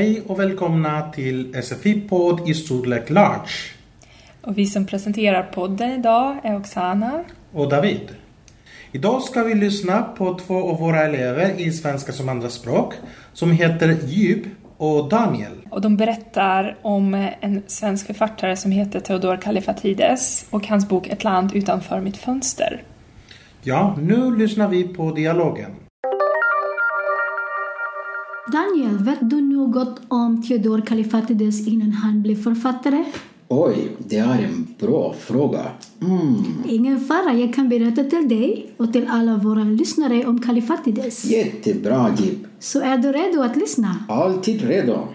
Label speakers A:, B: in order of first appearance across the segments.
A: Hej och välkomna till SFI-podd i storlek Large.
B: Och vi som presenterar podden idag är Oksana.
A: Och David. Idag ska vi lyssna på två av våra elever i svenska som andraspråk som heter Djup och Daniel.
B: Och de berättar om en svensk författare som heter Theodor Kallifatides och hans bok Ett land utanför mitt fönster.
A: Ja, nu lyssnar vi på dialogen.
C: Daniel, vet du något om Theodor Kallifatides innan han blev författare?
D: Oj, det är en bra fråga. Mm.
C: Ingen fara, jag kan berätta till dig och till alla våra lyssnare om Kallifatides.
D: Jättebra, Jip.
C: Så är du redo att lyssna?
D: Alltid redo.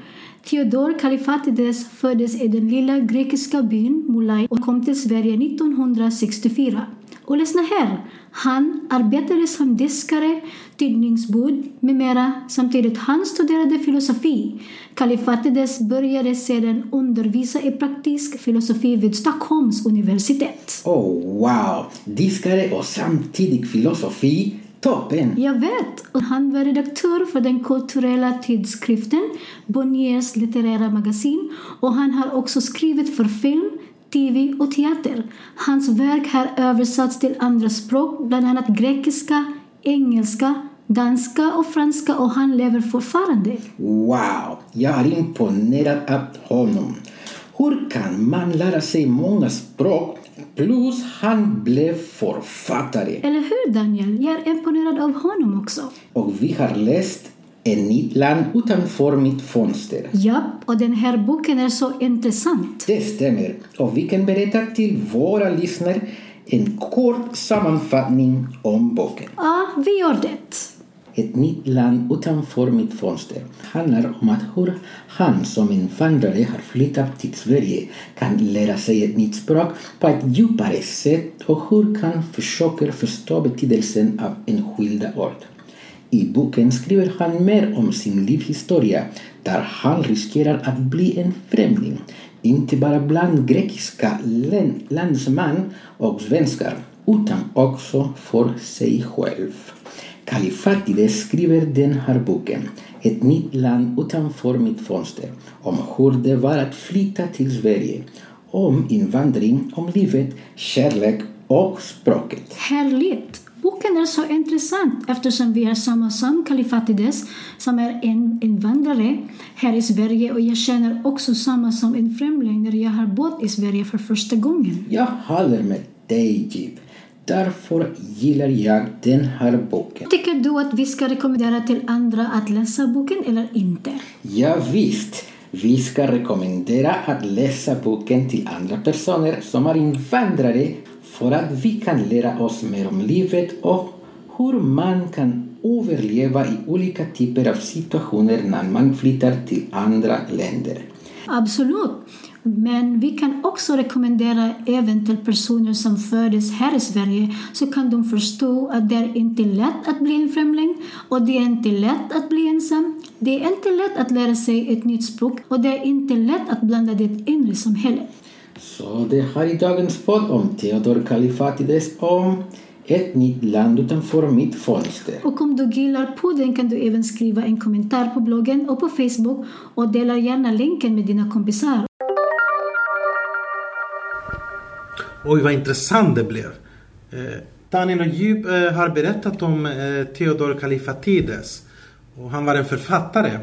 C: Theodor Kallifatides föddes i den lilla grekiska byn Mulai och kom till Sverige 1964. Och lyssna här! Han arbetade som diskare, tidningsbud med mera samtidigt han studerade filosofi. Kallifatides började sedan undervisa i praktisk filosofi vid Stockholms universitet.
D: Oh, wow! Diskare och samtidigt filosofi. Toppen!
C: Jag vet! Och han var redaktör för den kulturella tidskriften Bonniers litterära magasin och han har också skrivit för film, tv och teater. Hans verk har översatts till andra språk, bland annat grekiska, engelska, danska och franska och han lever fortfarande.
D: Wow! Jag är imponerad av honom. Hur kan man lära sig många språk plus han blev författare?
C: Eller hur Daniel? Jag är imponerad av honom också.
D: Och vi har läst ett nytt land utanför mitt fönster.
C: Ja, och den här boken är så intressant.
D: Det stämmer. Och vi kan berätta till våra lyssnare en kort sammanfattning om boken.
C: Ja, vi gör det.
D: Ett nytt land utanför mitt fönster handlar om att hur han som invandrare har flyttat till Sverige kan lära sig ett nytt språk på ett djupare sätt och hur han försöker förstå betydelsen av enskilda ord. I boken skriver han mer om sin livshistoria där han riskerar att bli en främling, inte bara bland grekiska landsmän och svenskar utan också för sig själv. Kalifatides skriver den här boken, Ett nytt land utanför mitt fönster, om hur det var att flytta till Sverige, om invandring, om livet, kärlek och språket.
C: Härligt! Boken är så intressant eftersom vi är samma som Kallifatides som är en invandrare här i Sverige och jag känner också samma som en främling när jag har bott i Sverige för första gången.
D: Jag håller med dig, Jip. Därför gillar jag den här boken.
C: Tycker du att vi ska rekommendera till andra att läsa boken eller inte?
D: Ja, visst. Vi ska rekommendera att läsa boken till andra personer som är invandrare för att vi kan lära oss mer om livet och hur man kan överleva i olika typer av situationer när man flyttar till andra länder.
C: Absolut. Men vi kan också rekommendera även till personer som föddes här i Sverige så kan de förstå att det är inte lätt att bli en främling och det är inte lätt att bli ensam. Det är inte lätt att lära sig ett nytt språk och det är inte lätt att blanda det in i samhället.
D: Så det här är dagens podd om Theodor Kallifatides om ett nytt land utanför mitt fönster.
C: Och om du gillar podden kan du även skriva en kommentar på bloggen och på Facebook och dela gärna länken med dina kompisar.
A: Oj, vad intressant det blev. Eh, Daniel och Djup eh, har berättat om eh, Theodor Kallifatides. Och han var en författare.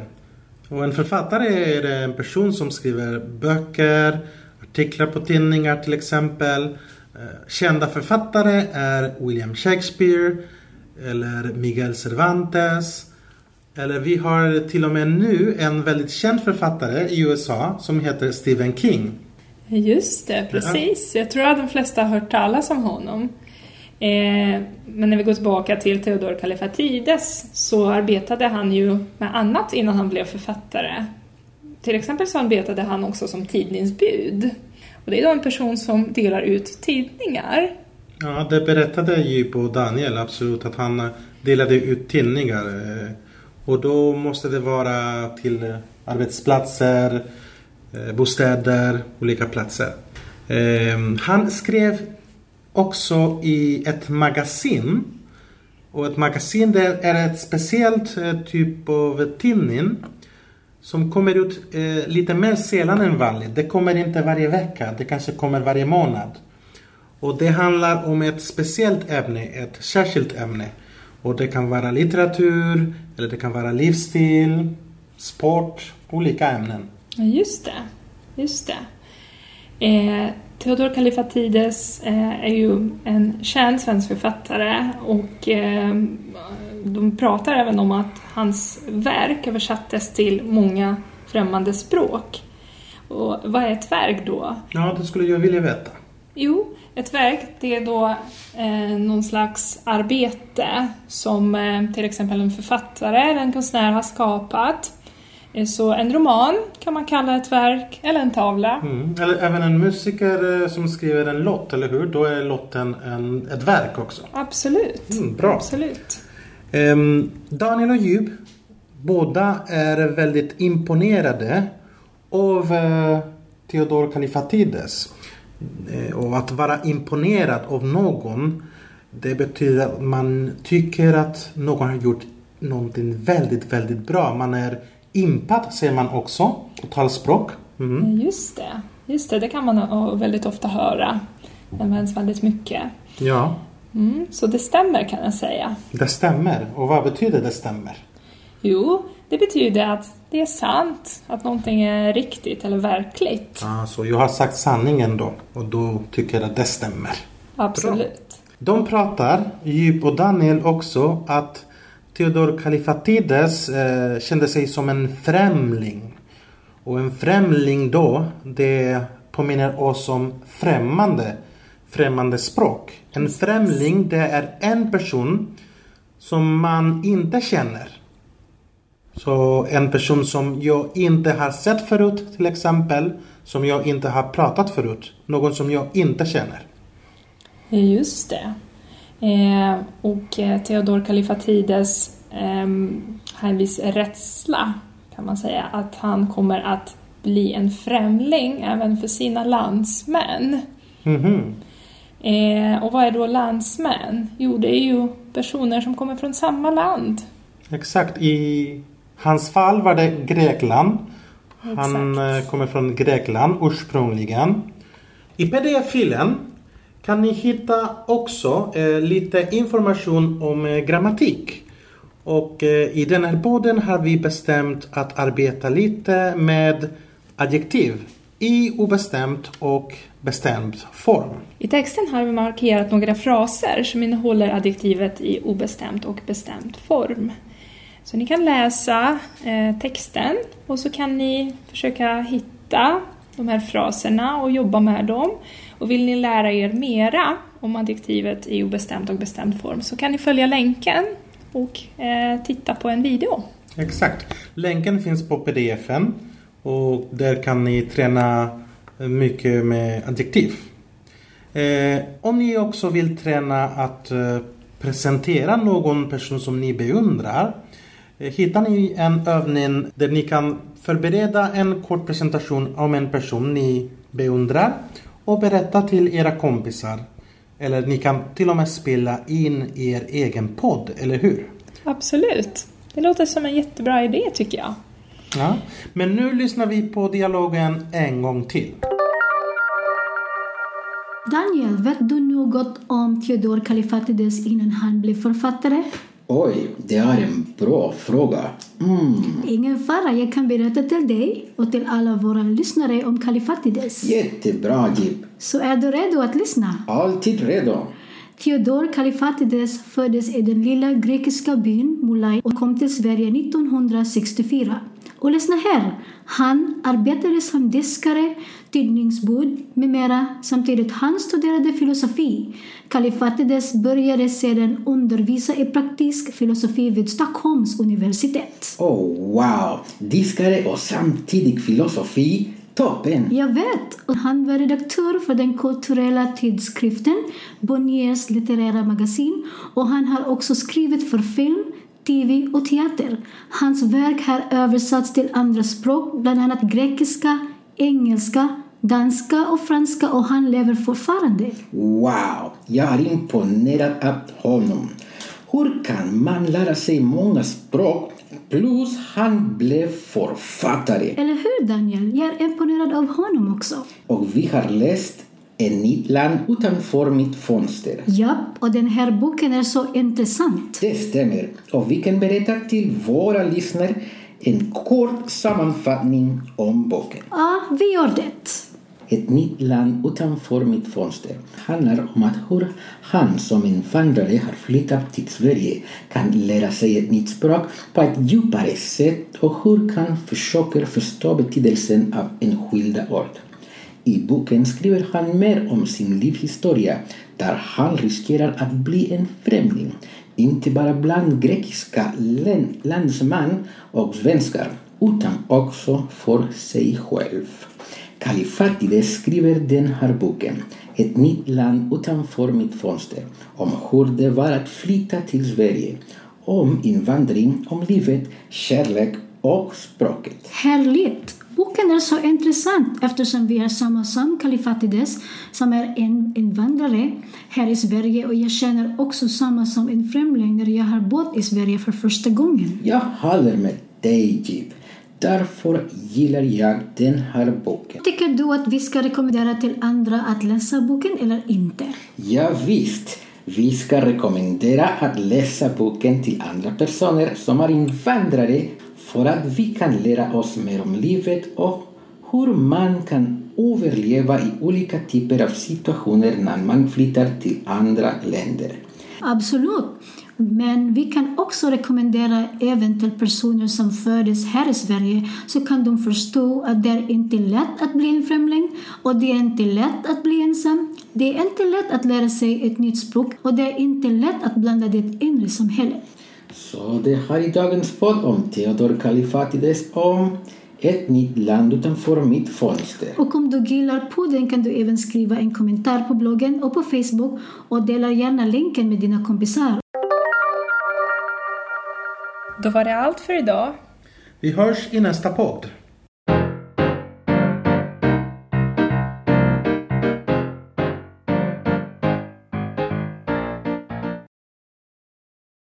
A: Och en författare är en person som skriver böcker, artiklar på tidningar till exempel. Kända författare är William Shakespeare eller Miguel Cervantes. Eller vi har till och med nu en väldigt känd författare i USA som heter Stephen King.
B: Just det, precis. Jag tror att de flesta har hört talas om honom. Eh, men när vi går tillbaka till Theodor Kallifatides så arbetade han ju med annat innan han blev författare. Till exempel så arbetade han också som tidningsbud. Och det är då en person som delar ut tidningar.
A: Ja, det berättade ju på Daniel absolut att han eh, delade ut tidningar. Eh, och då måste det vara till eh, arbetsplatser, bostäder, olika platser. Ehm, han skrev också i ett magasin. Och ett magasin det är ett speciellt typ av tidning som kommer ut eh, lite mer sällan än vanligt. Det kommer inte varje vecka, det kanske kommer varje månad. Och det handlar om ett speciellt ämne, ett särskilt ämne. Och det kan vara litteratur, eller det kan vara livsstil, sport, olika ämnen.
B: Ja, just det. Just det. Eh, Theodor Kalifatides eh, är ju en känd svensk författare och eh, de pratar även om att hans verk översattes till många främmande språk. Och vad är ett verk då?
A: Ja, det skulle jag vilja veta.
B: Jo, ett verk det är då eh, någon slags arbete som eh, till exempel en författare eller en konstnär har skapat. Eh, så en roman kan man kalla ett verk, eller en tavla.
A: Mm. Eller även en musiker eh, som skriver en låt, eller hur? Då är låten en, ett verk också.
B: Absolut.
A: Mm, bra.
B: Absolut.
A: Ehm, Daniel och Djup, båda är väldigt imponerade av eh, Theodor Kalifatides. Eh, och att vara imponerad av någon, det betyder att man tycker att någon har gjort någonting väldigt, väldigt bra. Man är impad, säger man också, på talspråk. Mm.
B: Just det. Just det, det kan man väldigt ofta höra. Det används väldigt mycket.
A: Ja,
B: Mm, så det stämmer kan jag säga.
A: det stämmer. Och vad betyder det stämmer?
B: Jo, det betyder att det är sant, att någonting är riktigt eller verkligt.
A: Så jag har sagt sanningen då och då tycker jag att det stämmer.
B: Absolut.
A: De pratar, Djup och Daniel också, att Theodor Kalifatides eh, kände sig som en främling. Och en främling då, det påminner oss om främmande, främmande språk. En främling, det är en person som man inte känner. Så en person som jag inte har sett förut till exempel, som jag inte har pratat förut. Någon som jag inte känner.
B: Just det. Eh, och eh, Theodor Kalifatides eh, har en viss rädsla, kan man säga, att han kommer att bli en främling även för sina landsmän.
A: Mhm.
B: Eh, och vad är då landsmän? Jo, det är ju personer som kommer från samma land.
A: Exakt. I hans fall var det Grekland. Han
B: Exakt.
A: eh, kommer från Grekland ursprungligen. I pdf-filen kan ni hitta också eh, lite information om eh, grammatik. Och eh, i den här podden har vi bestämt att arbeta lite med adjektiv i obestämd och bestämd form.
B: I texten har vi markerat några fraser som innehåller adjektivet i obestämd och bestämd form. Så ni kan läsa eh, texten och så kan ni försöka hitta de här fraserna och jobba med dem. Och vill ni lära er mera om adjektivet i obestämd och bestämd form så kan ni följa länken och eh, titta på en video.
A: Exakt. Länken finns på pdf-en och där kan ni träna mycket med adjektiv. Eh, om ni också vill träna att eh, presentera någon person som ni beundrar eh, hittar ni en övning där ni kan förbereda en kort presentation om en person ni beundrar och berätta till era kompisar. Eller ni kan till och med spela in er egen podd, eller hur?
B: Absolut. Det låter som en jättebra idé tycker jag.
A: Ja, men nu lyssnar vi på dialogen en gång till.
C: Daniel, vet du något om Theodor Kalifatides innan han blev författare?
D: Oj, det är en bra fråga. Mm,
C: Ingen fara, jag kan berätta till dig och till alla våra lyssnare om Kalifatides.
D: jättebra Jip.
C: Så är du redo att lyssna?
D: Alltid redo.
C: Theodor Kalifatides föddes i den lilla grekiska byn Mulai och kom till Sverige 1964. Och lyssna här! Han arbetade som diskare, tidningsbud med mera samtidigt han studerade filosofi. Kalifatides började sedan undervisa i praktisk filosofi vid Stockholms universitet.
D: Oh wow, diskare och samtidigt filosofi. Toppen!
C: Jag vet! Och han var redaktör för den kulturella tidskriften Bonniers litterära magasin och han har också skrivit för film, tv och teater. Hans verk har översatts till andra språk, bland annat grekiska, engelska, danska och franska och han lever fortfarande.
D: Wow, jag är imponerad av honom. Hur kan man lära sig många språk Plus han blev författare.
C: Eller hur Daniel? Jag är imponerad av honom också.
D: Och vi har läst En nytt land utanför mitt fönster.
C: Japp, och den här boken är så intressant.
D: Det stämmer. Och vi kan berätta till våra lyssnare en kort sammanfattning om boken.
C: Ja, vi gör det.
D: Ett nytt land utanför mitt fönster handlar om att hur han som invandrare har flyttat till Sverige kan lära sig ett nytt språk på ett djupare sätt och hur han försöker förstå betydelsen av enskilda ord. I boken skriver han mer om um sin livshistoria där han riskerar att bli en främling, inte bara bland grekiska landsmän och svenskar utan också för sig själv. Kalifatides skriver den här boken, Ett nytt land utanför mitt fönster, om hur det var att flytta till Sverige, om invandring, om livet, kärlek och språket.
C: Härligt! Boken är så intressant eftersom vi är samma som Kalifatides som är en invandrare här i Sverige och jag känner också samma som en främling när jag har bott i Sverige för första gången.
D: Jag håller med dig, Jiv. Därför gillar jag den här boken.
C: Tycker du att vi ska rekommendera till andra att läsa boken eller inte?
D: Ja, visst. Vi ska rekommendera att läsa boken till andra personer som är invandrare för att vi kan lära oss mer om livet och hur man kan överleva i olika typer av situationer när man flyttar till andra länder.
C: Absolut. Men vi kan också rekommendera även till personer som föddes här i Sverige så kan de förstå att det är inte lätt att bli en främling och det är inte lätt att bli ensam. Det är inte lätt att lära sig ett nytt språk och det är inte lätt att blanda det inre samhället.
D: Så det här är dagens podd om Theodor Kalifatides om ett nytt land utanför mitt fönster.
C: Och om du gillar podden kan du även skriva en kommentar på bloggen och på Facebook och dela gärna länken med dina kompisar.
B: Då var det allt för idag.
A: Vi hörs i nästa podd.